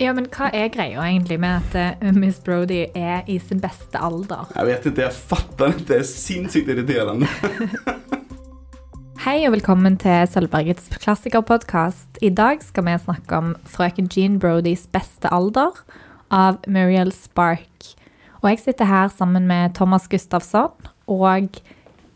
Ja, men hva er greia egentlig med at uh, Miss Brody er i sin beste alder? Jeg vet ikke, jeg fatter ikke. Det er sinnssykt irriterende. Hei og velkommen til Sølvbergets klassikerpodkast. I dag skal vi snakke om frøken Jean Brodys beste alder av Muriel Spark. Og jeg sitter her sammen med Thomas Gustafsson og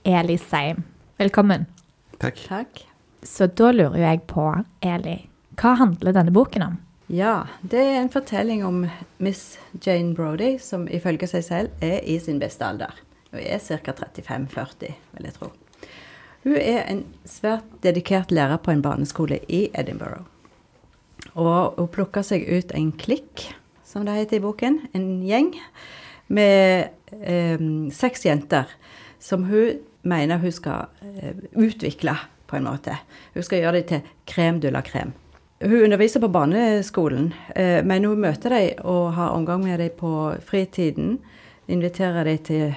Eli Seim. Velkommen. Takk. Takk. Så da lurer jeg på, Eli, hva handler denne boken om? Ja, det er en fortelling om Miss Jane Brody, som ifølge seg selv er i sin beste alder. Hun er ca. 35-40, vil jeg tro. Hun er en svært dedikert lærer på en barneskole i Edinburgh. Og hun plukker seg ut en klikk, som det heter i boken, en gjeng, med eh, seks jenter som hun mener hun skal eh, utvikle, på en måte. Hun skal gjøre dem til krem de la krem. Hun underviser på barneskolen, eh, men hun møter dem og har omgang med dem på fritiden. Inviterer dem til,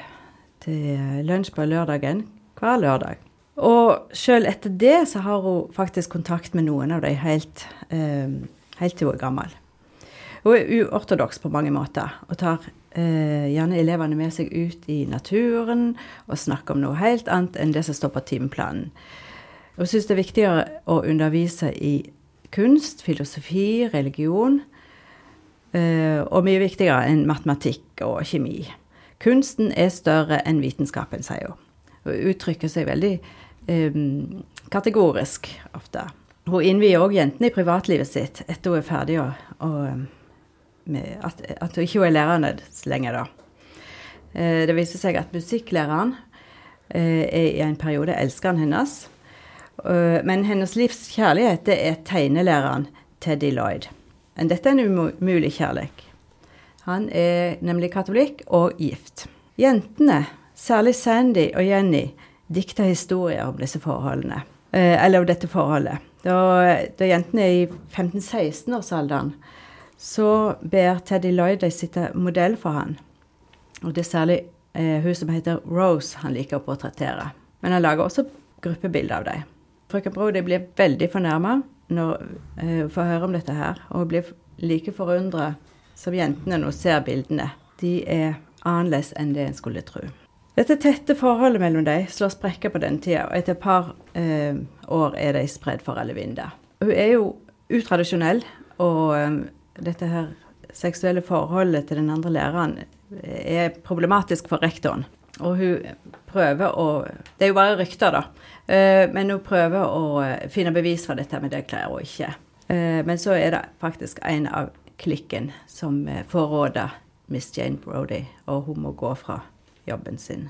til lunsj på lørdagen hver lørdag. Og sjøl etter det så har hun faktisk kontakt med noen av dem helt, eh, helt til hun er gammel. Hun er uortodoks på mange måter og tar eh, gjerne elevene med seg ut i naturen og snakker om noe helt annet enn det som står på timeplanen. Hun syns det er viktigere å undervise i kunst, filosofi, religion. Eh, og mye viktigere enn matematikk og kjemi. Kunsten er større enn vitenskapen, sier hun. Hun uttrykker seg veldig eh, kategorisk ofte. Hun innvier òg jentene i privatlivet sitt etter hun er ferdig og, og med, at, at, hun ikke er lærerne lenger, da. Eh, det viser seg at musikklæreren eh, er i en periode elskeren hennes. Eh, men hennes livs kjærlighet det er tegnelæreren Teddy Lloyd. Dette er en umulig kjærlighet. Han er nemlig katolikk og gift. Jentene, særlig Sandy og Jenny, dikter historier om disse forholdene. Eh, eller om dette forholdet. Da, da jentene er i 15-16-årsalderen, så ber Teddy Lloyd dem sitte modell for han. Og det er særlig eh, hun som heter Rose han liker å portrettere. Men han lager også gruppebilder av dem. Frøken Brode blir veldig fornærma når hun uh, får høre om dette her, og hun blir like forundra som jentene hun ser bildene. De er annerledes enn det en skulle tro. Dette tette forholdet mellom dem slår sprekker på den tida, og etter et par eh, år er de spredd for alle vinder. Hun er jo utradisjonell, og eh, dette her seksuelle forholdet til den andre læreren er problematisk for rektoren. Og hun prøver å Det er jo bare rykter, da. Uh, men hun prøver å finne bevis for dette, men det klarer hun ikke. Uh, men så er det faktisk en av klikken som forråder Miss Jane Brody, og hun må gå fra jobben sin.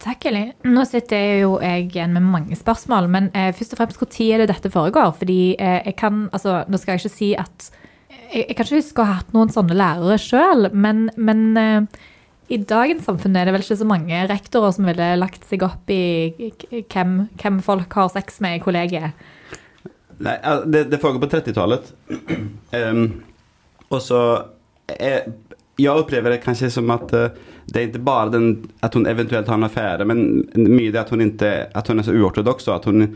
Takk, Eli. Nå sitter jo jeg igjen med mange spørsmål, men først og fremst når er det dette foregår? Fordi jeg kan Altså, nå skal jeg ikke si at Jeg, jeg kan ikke huske å ha hatt noen sånne lærere sjøl, men, men i dagens samfunn er det vel ikke så mange rektorer som ville lagt seg opp i hvem, hvem folk har sex med i kollegiet. Nei, det, det foregår på 30-tallet. Um, og så jeg, Jeg opplever det kanskje som at uh, det er ikke bare den, at hun eventuelt har en affære, men mye det at hun, ikke, at hun er så uortodoks. At hun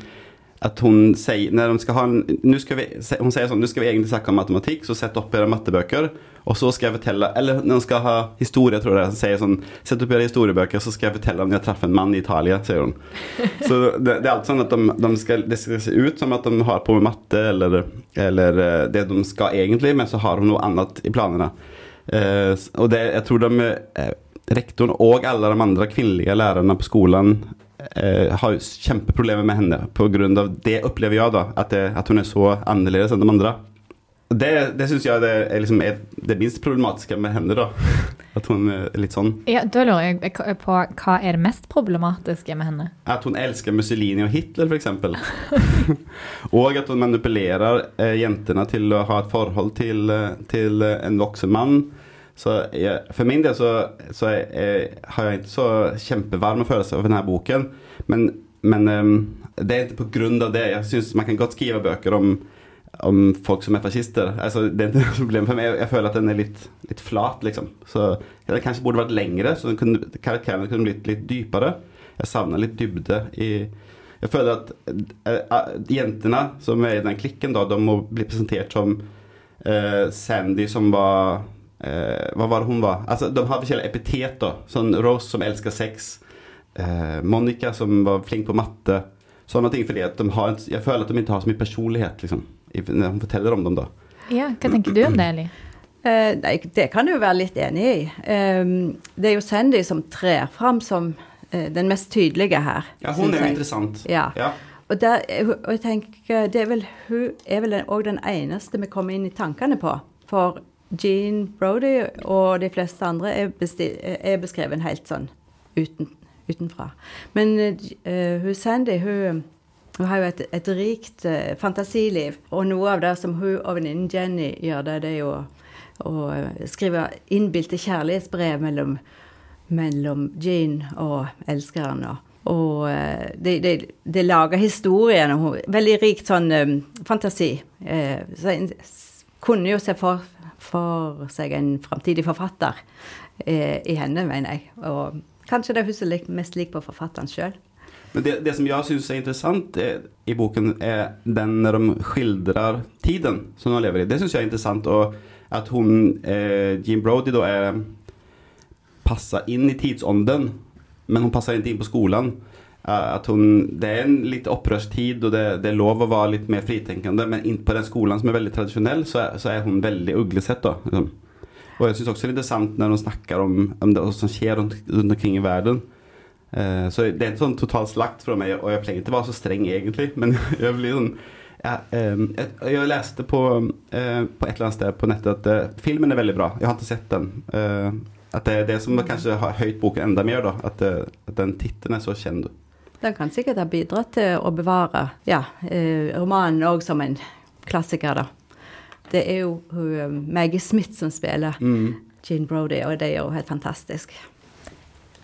at hun sier når de skal ha en, skal vi, Hun sier sånn Nå skal vi egentlig snakke om matematikk, så sett opp dere mattebøker. Og så skal jeg fortelle Eller når de skal ha historie, tror jeg, så sier sånn Sett opp dere historiebøker, så skal jeg fortelle om jeg traff en mann i Italia, sier hun. Så det, det er alt sånn at de, de skal, det skal se ut som at de har på med matte eller, eller eh, det de skal egentlig, men så har hun noe annet i planene. Eh, og det, jeg tror de eh, rektoren og alle de andre kvinnelige lærerne på skolen eh, har kjempeproblemer med henne pga. det, opplever jeg, da. At, det, at, hun er så annerledes enn de andre. Det, det syns jeg det er liksom er det minst problematiske med henne, da. At hun er litt sånn. Ja, Da lurer jeg på hva er det mest problematiske med henne? At hun elsker Mussolini og Hitler, f.eks. og at hun manipulerer eh, jentene til å ha et forhold til, eh, til en voksen mann. Så jeg, for min del så, så jeg, jeg, har jeg ikke så kjempevarme følelser over denne boken. Men, men um, det er ikke på grunn av det. Jeg syns man kan godt skrive bøker om, om folk som er fascister. Altså, det er ikke noe problem for meg. Jeg, føler at den er litt, litt flat, liksom. Så den kanskje burde vært lengre, så kunne, karakterene kunne blitt litt dypere. Jeg savner litt dybde i Jeg føler at uh, jentene som er i den klikken, da, de må bli presentert som uh, Sandy som var eh, Vad var det hon var? Alltså de har forskjellige epitet då. Sånn Rose som elsker sex. Eh, Monica som var flink på matte. Sånne ting fordi at de har, jeg føler at de ikke har så mye personlighet liksom. Når hun forteller om dem da. Ja, hva tenker du om det, Eli? Eh, nei, det kan du jo være litt enig i. Eh, det er jo Sandy som trer fram som eh, den mest tydelige her. Ja, hun er jo jeg. interessant. Ja. Ja. Og, der, er og jeg tenker, det er vel, hun er vel òg den eneste vi kommer inn i tankene på. For Jean Brody og de fleste andre er, er beskrevet helt sånn uten, utenfra. Men uh, hun Sandy, hun, hun har jo et, et rikt uh, fantasiliv. Og noe av det som hun og venninnen Jenny gjør, det, det er jo å eh, skrive innbilte kjærlighetsbrev mellom mellom Jean og elskeren. Og, og eh, det de, de lager historien, og veldig rikt sånn um, fantasi. Uh, så kunne jo se for, for seg en framtidig forfatter eh, i henne, mener jeg. Og kanskje det er hun som er mest lik på forfatteren sjøl. Men det, det som jeg syns er interessant er, i boken, er den når de skildrer tiden som de lever i. Det syns jeg er interessant. Og at hun, eh, Jean Brody, da er passer inn i tidsånden, men hun passer ikke inn på skolen. Eh, at hun, det er en litt opprørstid, og det, det er lov å være litt mer fritenkende, men på den skolen som er veldig tradisjonell, så så er hun veldig uglesett. da. Liksom. Og jeg syns også det er interessant når hun snakker om, om det som skjer rundt, rundt omkring i verden. Uh, så det er en sånn totalt slakt fra meg, og jeg pleier ikke å være så streng egentlig, men jeg blir sånn jeg, eh, jeg, jeg leste på, uh, på et eller annet sted på nettet at uh, filmen er veldig bra. Jeg har ikke sett den. At det er det som kanskje har høyt boken enda mer, da. At, at den tittelen er så kjent. Den kan sikkert ha bidratt til å bevare ja, eh, romanen òg som en klassiker, da. Det er jo hun, eh, Maggie Smith som spiller Mm. Jean Brody, og det er jo helt fantastisk.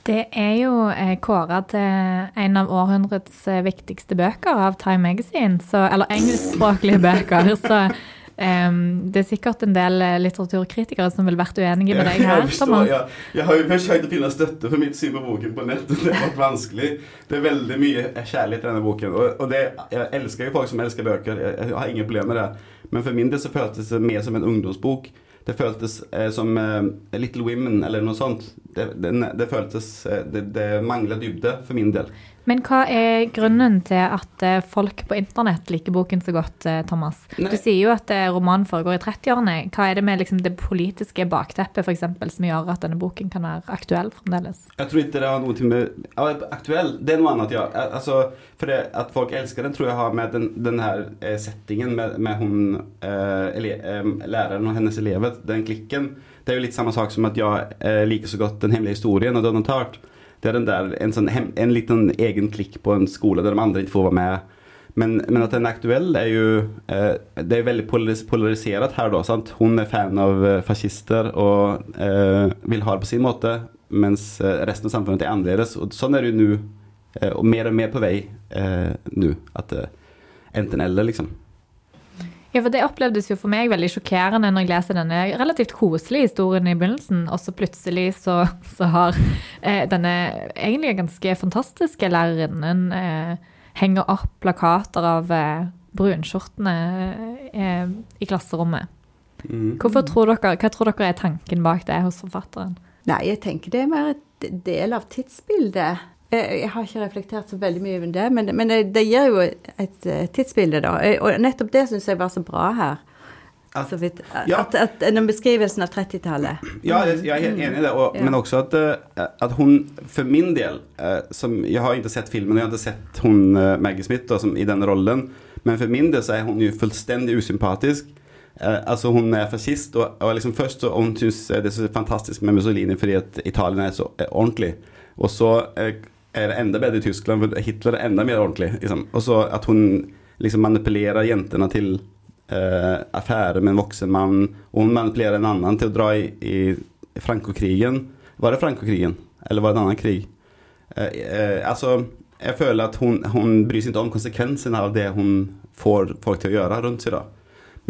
Det er jo eh, kåra til en av århundrets viktigste bøker av Time Magazine, så, eller engelskspråklige bøker. Så em, det er sikkert en del eh, litteraturkritikere som vil vært uenige med deg her, jeg, forstår, Thomas. jeg, har jo forsøkt å finne støtte for mitt syn på boken på nettet. Det har vært vanskelig. Det er veldig mye kjærlighet i denne boken. Og, det, jeg elsker jo folk som elsker bøker. Jeg, jeg har ingen problemer med det. Men for min del så føltes det mer som en ungdomsbok. Det føltes eh, som eh, Little Women eller noe sånt. Det, det, det føltes eh, Det, det mangler dybde for min del. Men hva er grunnen til at eh, folk på internett liker boken så godt, eh, Thomas? Nei. Du sier jo at eh, romanen foregår i 30-årene. Hva er det med liksom, det politiske bakteppet for eksempel, som gjør at denne boken kan være aktuell fremdeles? Jeg tror ikke det har noe med ja, Aktuell, det er noe annet, ja. Altså, for det At folk elsker den, tror jeg har med den, den her settingen med, med hun eh, eh, læreren og hennes elever, den klikken. Det er jo litt samme sak som at jeg eh, liker så godt Den hemmelige historien og Donald Tart. Det er den der, en, sånn, en liten egen klikk på en skole der de andre ikke får være med. Men, men at den er aktuell, er jo eh, Det er veldig polaris polarisert her, da. Sant? Hun er fan av eh, fascister og eh, vil ha det på sin måte, mens eh, resten av samfunnet er annerledes. Og sånn er det jo nå, eh, og mer og mer på vei nå. At enten eller, liksom. Ja, for Det opplevdes jo for meg veldig sjokkerende når jeg leser denne relativt koselige historien i begynnelsen, og så plutselig så, så har eh, denne egentlig ganske fantastiske lærerinnen eh, henger opp plakater av eh, brunskjortene eh, i klasserommet. Mm. Hvorfor tror dere, hva tror dere er tanken bak det hos forfatteren? Nei, jeg tenker det er mer et del av tidsbildet. Jeg, jeg har ikke reflektert så veldig mye over det, men, men det, det gir jo et, eh, tidsbilde, da. Eh, Og nettopp det syns jeg var så bra her. At- Så vidt, at, Ja. at, at den beskrivelsen av 30-tallet. Ja, jeg, er helt enig i det. Og, Ja. Men også at, eh, at hun, for min del eh, som, Jeg har ikke sett filmen, jeg har ikke sett hun eh, Maggie Smith da, som, i den rollen. Men for min del så er hun jo fullstendig usympatisk. Eh, altså Hun er fascist, og, og liksom først så hun syns det er så fantastisk med Mussolini fordi at Italia er så eh, ordentlig. Og så eh, er det enda bedre i Tyskland, for Hitler er enda mer ordentlig. Liksom. Og så at hun liksom manipulerer jentene til eh, affærer med en voksen mann. Og hun manipulerer en annen til å dra i, i Frankokrigen. Var det Frankokrigen? Eller var det en annen krig? Eh, eh, altså, jeg føler at hun, hun bryr seg ikke om konsekvensene av det hun får folk til å gjøre rundt seg. da.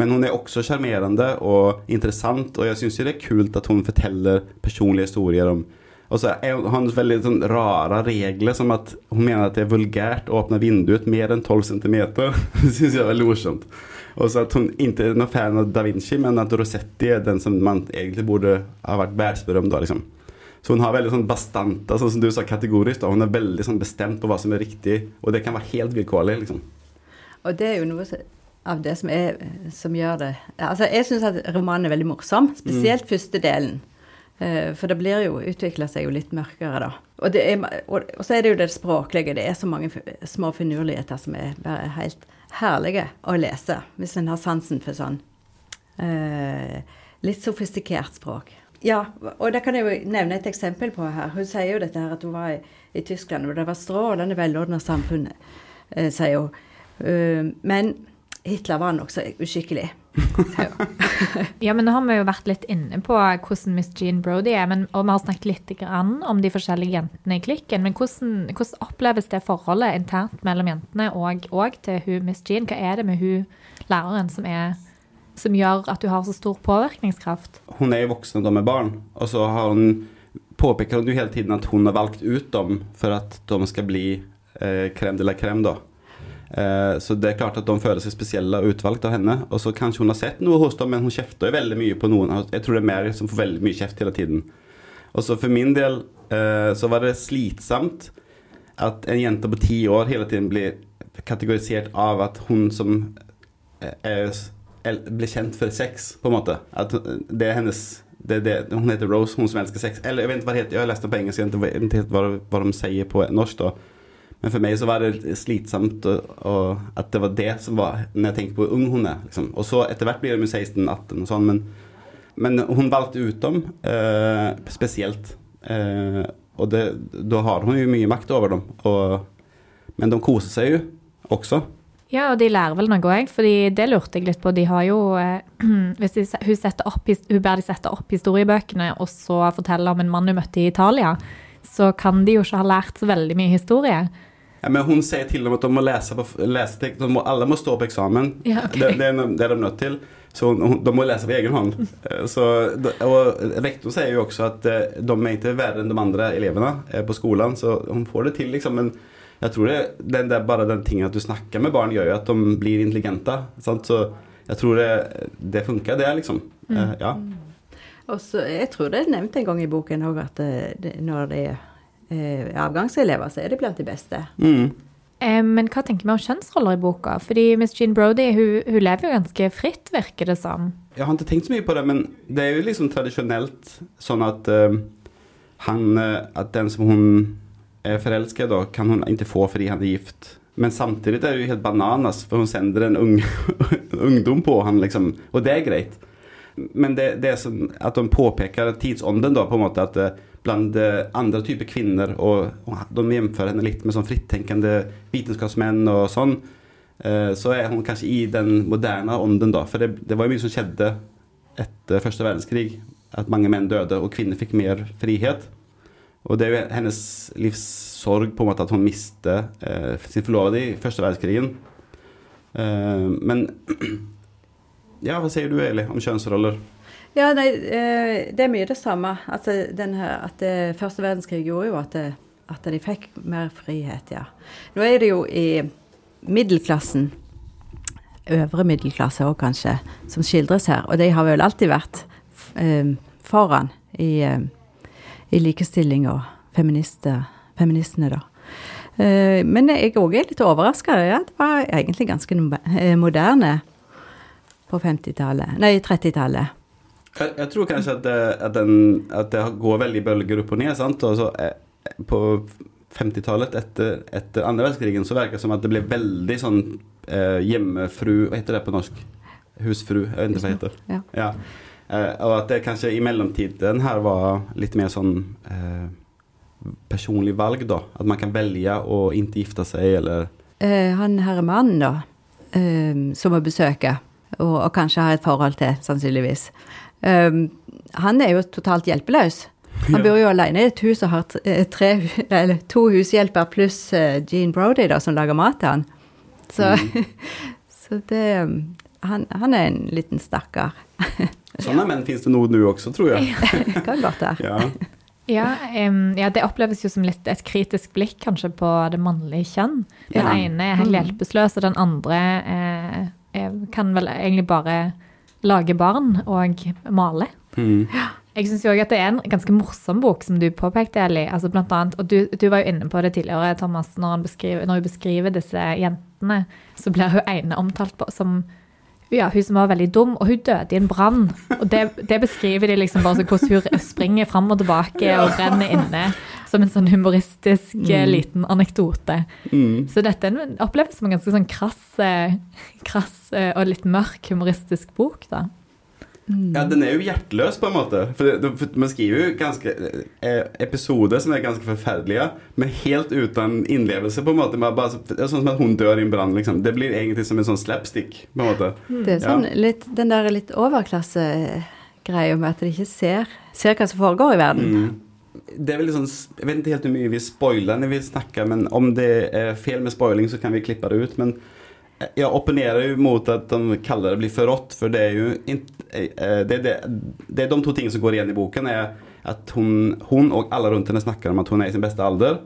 Men hun er også sjarmerende og interessant, og jeg syns det er kult at hun forteller personlige historier om og så er han veldig sånn rare regler, som at hun mener at det er vulgært å åpne vinduet mer enn 12 cm. Det syns jeg er veldig morsomt. Og så at hun ikke er noen fan av Da Vinci men at Rossetti er den som man egentlig burde ha vært världsberömd av. liksom. Så hun har veldig sånn bastanta, sånn som du sa kategorisk da. Hun er veldig sånn bestemt på hva som er riktig, og det kan være helt vilkårlig, liksom. Og det er jo noe av det som, er, som gjør det Altså, jeg syns at romanen er veldig morsom, spesielt første delen. Eh, For det blir jo, utvikler seg jo litt mørkere, da. Og, er, og, og så er det jo det språklige. Det er så mange små finurligheter som er bare helt herlige å lese, hvis en har sansen for sånn eh, litt sofistikert språk. Ja, og det kan jeg jo nevne et eksempel på her. Hun sier jo dette her at hun var i, i Tyskland, og det var strålende velordna samfunn, eh, sier hun. Uh, men Hitler var nokså uskikkelig. Ja, men nå har vi jo vært litt inne på hvordan Miss Jean Brody er, men, og vi har snakket litt grann om de forskjellige jentene i klikken. Men hvordan, hvordan oppleves det forholdet internt mellom jentene og, og til hun Miss Jean? Hva er det med hun læreren som, er, som gjør at du har så stor påvirkningskraft? Hun er jo voksen og da med barn, og så har hun, påpeker hun jo hele tiden at hun har valgt ut dem for at de skal bli eh, crème de la crème, da. Eh, så det er klart at de føler seg spesielle og utvalgt av henne. Og så kanskje hun har sett noe hos dem, men hun kjefter veldig mye på noen. Jeg tror det er Mary som får veldig mye kjeft hele tiden. Og så for min del eh, så var det slitsomt at en jente på ti år hele tiden blir kategorisert av at hun som eh, er, blir kjent for sex, på en måte. At det er hennes det, det, Hun heter Rose, hun som elsker sex. Eller jeg vet ikke hva det heter, jeg har lest det på engelsk, jeg vet ikke hva de sier på norsk. da men for meg så var det slitsomt og, og at det var det som var Når jeg tenker på ung hun er. Liksom. Og så etter hvert blir de 16-18 og sånn, men, men hun valgte ut dem eh, spesielt. Eh, og det, da har hun jo mye makt over dem. Og, men de koser seg jo også. Ja, og de lærer vel noe òg, fordi det lurte jeg litt på. De har jo eh, Hvis de, hun, opp, hun ber de sette opp historiebøkene, og så fortelle om en mann hun møtte i Italia, så kan de jo ikke ha lært så veldig mye historie. Men hun sier til dem at de må lese, på, lese tekst, de må, alle må stå på eksamen. Ja, okay. det, det, er, det er de nødt til. Så hun, de må lese på egen hånd. Eh, Så, og rektor sier jo også at eh, de er ikke verre enn de andre elevene eh, på skolen, så hun får det til, liksom. Men jeg tror det, den der, bare den tingen at du snakker med barn, gjør jo at de blir intelligente. Sant? Så jeg tror det, det funker, det, liksom. Mm. Ja. Også, Jeg tror det er nevnt en gang i boken òg at det, når det er avgangselever, så er det blant de beste. Mm. Eh, Men hva tenker vi om kjønnsroller i boka? Fordi Miss Jean Brody hun, hun lever jo ganske fritt, virker det som. Jeg har ikke tenkt så mye på det, men det er jo liksom tradisjonelt sånn at uh, han eh, At den som hun er forelsket i, kan hun ikke få fordi han er gift. Men samtidig er det jo helt bananas, for hun sender en ung, ungdom på han liksom. Og det er greit. Men det, det er sånn at de påpeker tidsånden da, på en måte at eh, blant eh, andre typer kvinner, og, de jevnfører henne litt med sånn frittenkende vitenskapsmenn og sånn, eh, så er hun kanskje i den moderne ånden da. For det, det var jo mye som skjedde etter første verdenskrig. At mange menn døde, og kvinner fikk mer frihet. Og det er jo hennes livssorg på en måte at hun mistet eh, sin forlovede i første verdenskrigen. Eh, men Ja, hva sier du Eli om kjønnsroller? Ja, nei, eh, det er mye det samme. Altså, her, at det, Første verdenskrig gjorde jo at, det, at de fikk mer frihet, ja. Nå er det jo i middelklassen, øvre middelklasse òg kanskje, som skildres her. Og de har vel alltid vært eh, foran i, eh, i likestilling og feministene, da. Eh, men jeg òg er litt overraska. Ja, det var egentlig ganske eh, moderne på 50-tallet, nei 30-tallet. Jeg, jeg tror kanskje at det, at, den, at det går veldig bølger opp og ned. sant? Og så eh, På 50-tallet, etter, etter andre verdenskrigen, så virker det som at det ble veldig sånn eh, hjemmefru Hva heter det på norsk? Husfru? Jeg vet ikke hva det heter. Ja. Ja. Eh, og at det kanskje i mellomtiden her var litt mer sånn eh, personlig valg, da. At man kan velge å ikke gifte seg, eller Eh, han her mannen, da, eh, som må besøke, og, og kanskje har et forhold til, sannsynligvis. Um, han er jo totalt hjelpeløs. Han bor jo alene i et hus og har eh, tre, eller to hushjelper pluss Gene Brody, da, som lager mat til han. Så, så det um, han, han er en liten stakkar. Sånne menn finnes det noe nå også, tror jeg. kan godt være. Ja. Ja, um, ja, det oppleves jo som litt et kritisk blikk kanskje på det mannlige kjønn. Den Ja. ene er helt Mm. hjelpeløs, og den andre eh, eh, kan vel egentlig bare lage barn og male. Mm. Jeg syns òg at det er en ganske morsom bok, som du påpekte, Eli. Altså blant annet, og du, du var jo inne på det tidligere, Thomas, når, han beskriver, når hun beskriver disse jentene, så blir hun ene omtalt på, som ja, hun som var veldig dum, og hun døde i en brann. Og det, det beskriver de liksom bare så hvordan hun springer fram og tilbake og brenner inne. Som en sånn humoristisk mm. liten anekdote. Mm. Så dette er en- oppleves som en ganske sånn krass, eh, krass eh, og litt mørk humoristisk bok, da. Ja, den er jo hjerteløs, på en måte. For, det, for Man skriver jo ganske eh, episoder som er ganske forferdelige, men helt uten innlevelse, på en måte. Man Bare, det er sånn som at hun dør i en brann, liksom. Det blir egentlig som en sånn slapstick, på en måte. Det er sånn litt, den der litt overklassegreia med at de ikke ser, ser hva som foregår i verden. Mm. Det er vel sånn, Jeg vet ikke helt hvor mye vi spoiler når vi snakker, men om det er feil med spoiling, så kan vi klippe det ut. Men jeg opponerer jo mot at de kaller det bli forrådt, for det er jo inte, eh, det, det, det er de to tingene som går igjen i boken, er at hun, hun og alle rundt henne snakker om at hun er i sin beste alder,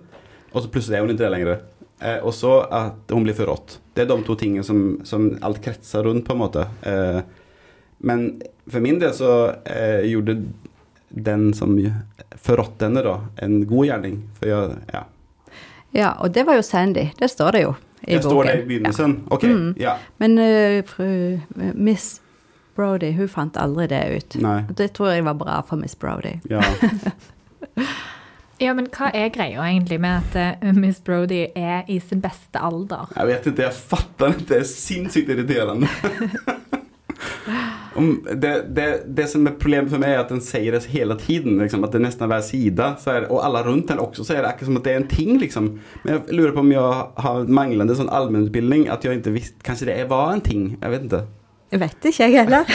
og så plutselig er hun ikke det lenger. Eh, og så at hun blir forrådt. Det er de to tingene som, som alt kretser rundt, på en måte. Eh, men for min del så eh, gjorde den som forrådte denne, da, en god gjerning. For jeg, ja. Ja, og det var jo Sandy. Det står det jo i Jeg boken. står det i begynnelsen? Ok, Mm. ja. Men uh, fru Miss Brody, hun fant aldri det ut. Nei. Det tror jeg var bra for Miss Brody. Ja. Ja, men hva er greia egentlig med at eh, Miss Brody er i sin beste alder? Jeg vet ikke, jeg fatter det. Det er sinnssykt irriterende. Om det, det, det som er problemet for meg, er at den sier det hele tiden. Liksom, at det nesten hver side, så er det, og alle rundt den også, sier det akkurat som at det er en ting. Liksom. Men jeg lurer på om jeg har manglende sånn allmennutbildning, at jeg ikke visste Kanskje det var en ting? Jeg vet ikke. Jeg vet ikke, jeg heller.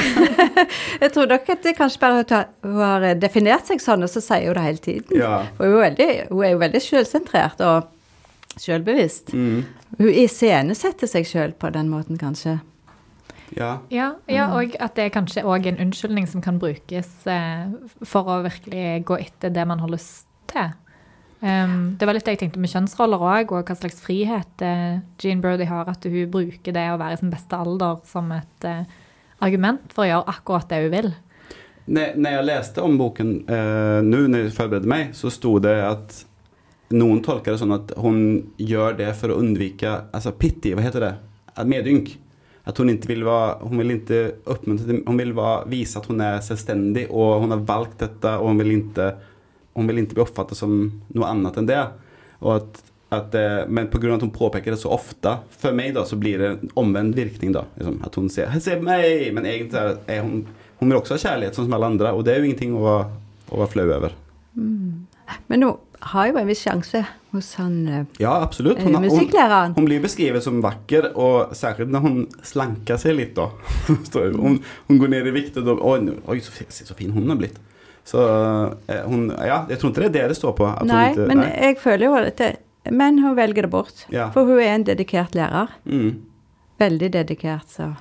jeg tror nok at det kanskje bare at hun har definert seg sånn, og så sier hun det hele tiden. Ja. For hun er, veldig, hun er jo veldig selvsentrert og selvbevisst. Mm. Hun iscenesetter seg sjøl på den måten, kanskje. Ja. Ja, ja og at det er kanskje òg en unnskyldning som kan brukes eh, for å virkelig gå etter det man har lyst til. Um, det var litt det jeg tenkte med kjønnsroller òg, og hva slags frihet eh, Jean Brody har. At hun bruker det å være i sin beste alder som et eh, argument for å gjøre akkurat det hun vil. Når, når jeg leste om boken eh, nå, når jeg forberedte meg, så sto det at noen tolker det sånn at hun gjør det for å unnvike altså pity, hva heter det? Medynk. Att hon inte vill vara, hon vill inte uppmuntra hon vill vara, visa att hon är självständig och hon har valt detta och hon vill inte, hon vill inte bli uppfattad som något annat än det. Och att, att, eh, men av att hon påpeker det så ofte, for meg da, så blir det en omvänd virkning da. Liksom, at hun sier se meg', men egentlig er hun Hun vil også ha kärlek som alle andre. Og det er jo ingenting å være, att vara flau Mm. Men hun har jo en viss sjanse hos han eh, Ja, absolutt. Hun, musikklæreren. Hun, hun, blir beskrevet som vakker, og særlig når hun slanker seg litt, da. hun, hon går ned i vikt og da Oi, så, fin- se så fin hon har blitt. Så eh, hon, ja, jeg tror ikke det er det det står på. Absolutt. Nei, men nei. jeg føler jo at det, Men hun velger det bort. Ja. For hun er en dedikert lærer. Mm. Veldig dedikert, så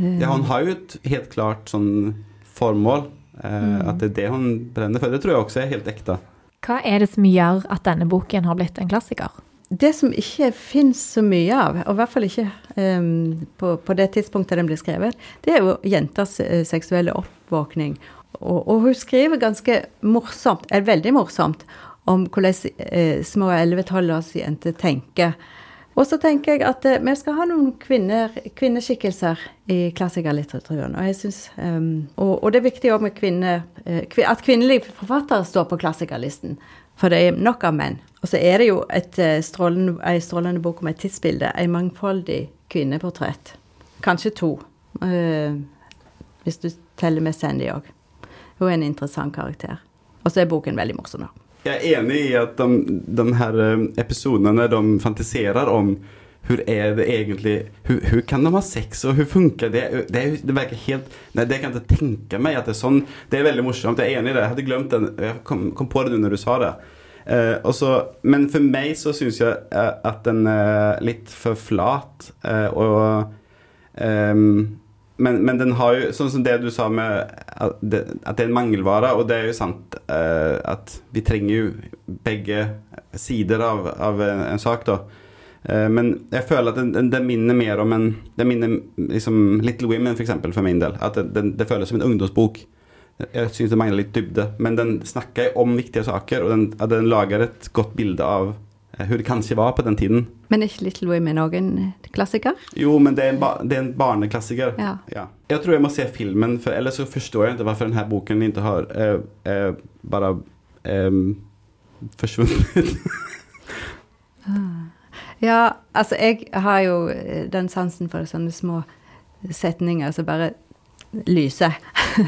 eh, Ja, hun har jo et helt klart sånn formål. Eh, At det er det hun brenner for. Det tror jeg også er helt ekte. Hva er det som gjør at denne boken har blitt en klassiker? Det som ikke fins så mye av, og i hvert fall ikke um, på, på det tidspunktet den ble skrevet, det er jo jenters eh, seksuelle oppvåkning. Og, og hun skriver ganske morsomt, eller veldig morsomt, om hvordan eh, små 11-12 års jenter tenker. Og så tenker jeg at eh, vi skal ha noen kvinner, kvinneskikkelser i klassikerlitteraturen. Og em, og, og det er viktig med kvinne, eh, at kvinnelige forfattere står på klassikerlisten. For det er nok av menn. Og så er det jo et eh, strålende, strålende bok om et tidsbilde. Et mangfoldig kvinneportrett. Kanskje to. uh, hvis du teller med Sandy òg. Hun er en interessant karakter. Og så er boken veldig morsom. da. Jeg er enig i at de, de her eh, episodene de fantiserer om hvordan er det egentlig, hur kan de ha sex og hvordan funker det? Det, det virker helt, Nei, det kan jeg ikke tenke meg at det er sånn. Det er veldig morsomt, jeg er enig i det. Jeg hadde glemt den, jeg kom, kom på det nå når du sa det. Eh, og så, men for meg så syns jeg eh, at den er litt for flat. eh, og ehm, men, men den har jo, sånn som det du sa med at det, at det er en mangelvare, og det er jo sant eh, at vi trenger jo begge sider av, av en, en sak, da. Eh, men jeg føler at den, den, minner mer om en Den minner liksom Little Women, for eksempel, for min del. At den, det føles som en ungdomsbok. Jeg syns det mangler litt dybde, men den snakker om viktige saker, og den, den lager et godt bilde av eh, hvordan det kanskje var på den tiden. Men er ikke Little Women òg en klassiker? Jo, men det er en, ba det er en barneklassiker. Ja. Jeg tror jeg må se filmen, for ellers så forstår jeg ikke hvorfor denne boken ikke har eh, eh, bare eh, forsvunnet. Ja, altså jeg har jo eh, den sansen for sånne små setninger som bare lyser.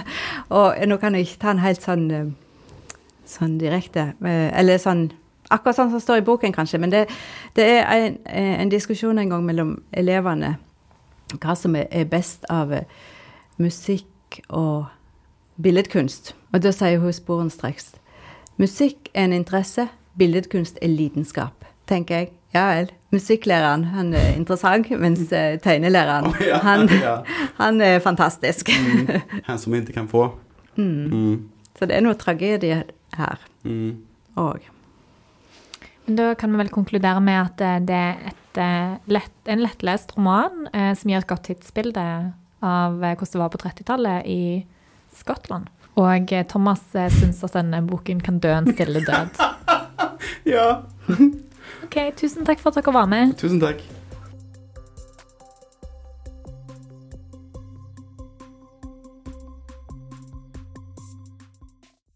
og nå kan jeg ikke ta den helt sånn, eh, sånn direkte, eh, eller sånn Akkurat sånn som står i boken, kanskje, men det, det er en, en, diskusjon en gang mellom elevene hva som er best av musikk og billedkunst. Og da sier hun sporenstreks musikk er en interesse, billedkunst er lidenskap, tenker jeg. Ja vel. Musikklæreren han er interessant, mens uh, tegnelæreren oh, ja, han, han, er fantastisk. mm, han som vi ikke kan få. Mm. Mm. Så det er noe tragedie her òg. Da kan vi vel konkludere med at eh, det er et, eh, lett, en lettlest roman eh, som gir et godt tidsbilde av hvordan det var på 30-tallet i Skottland. Og Thomas syns at denne boken kan dø en stille død. ja. OK, tusen takk for at dere var med. Tusen takk.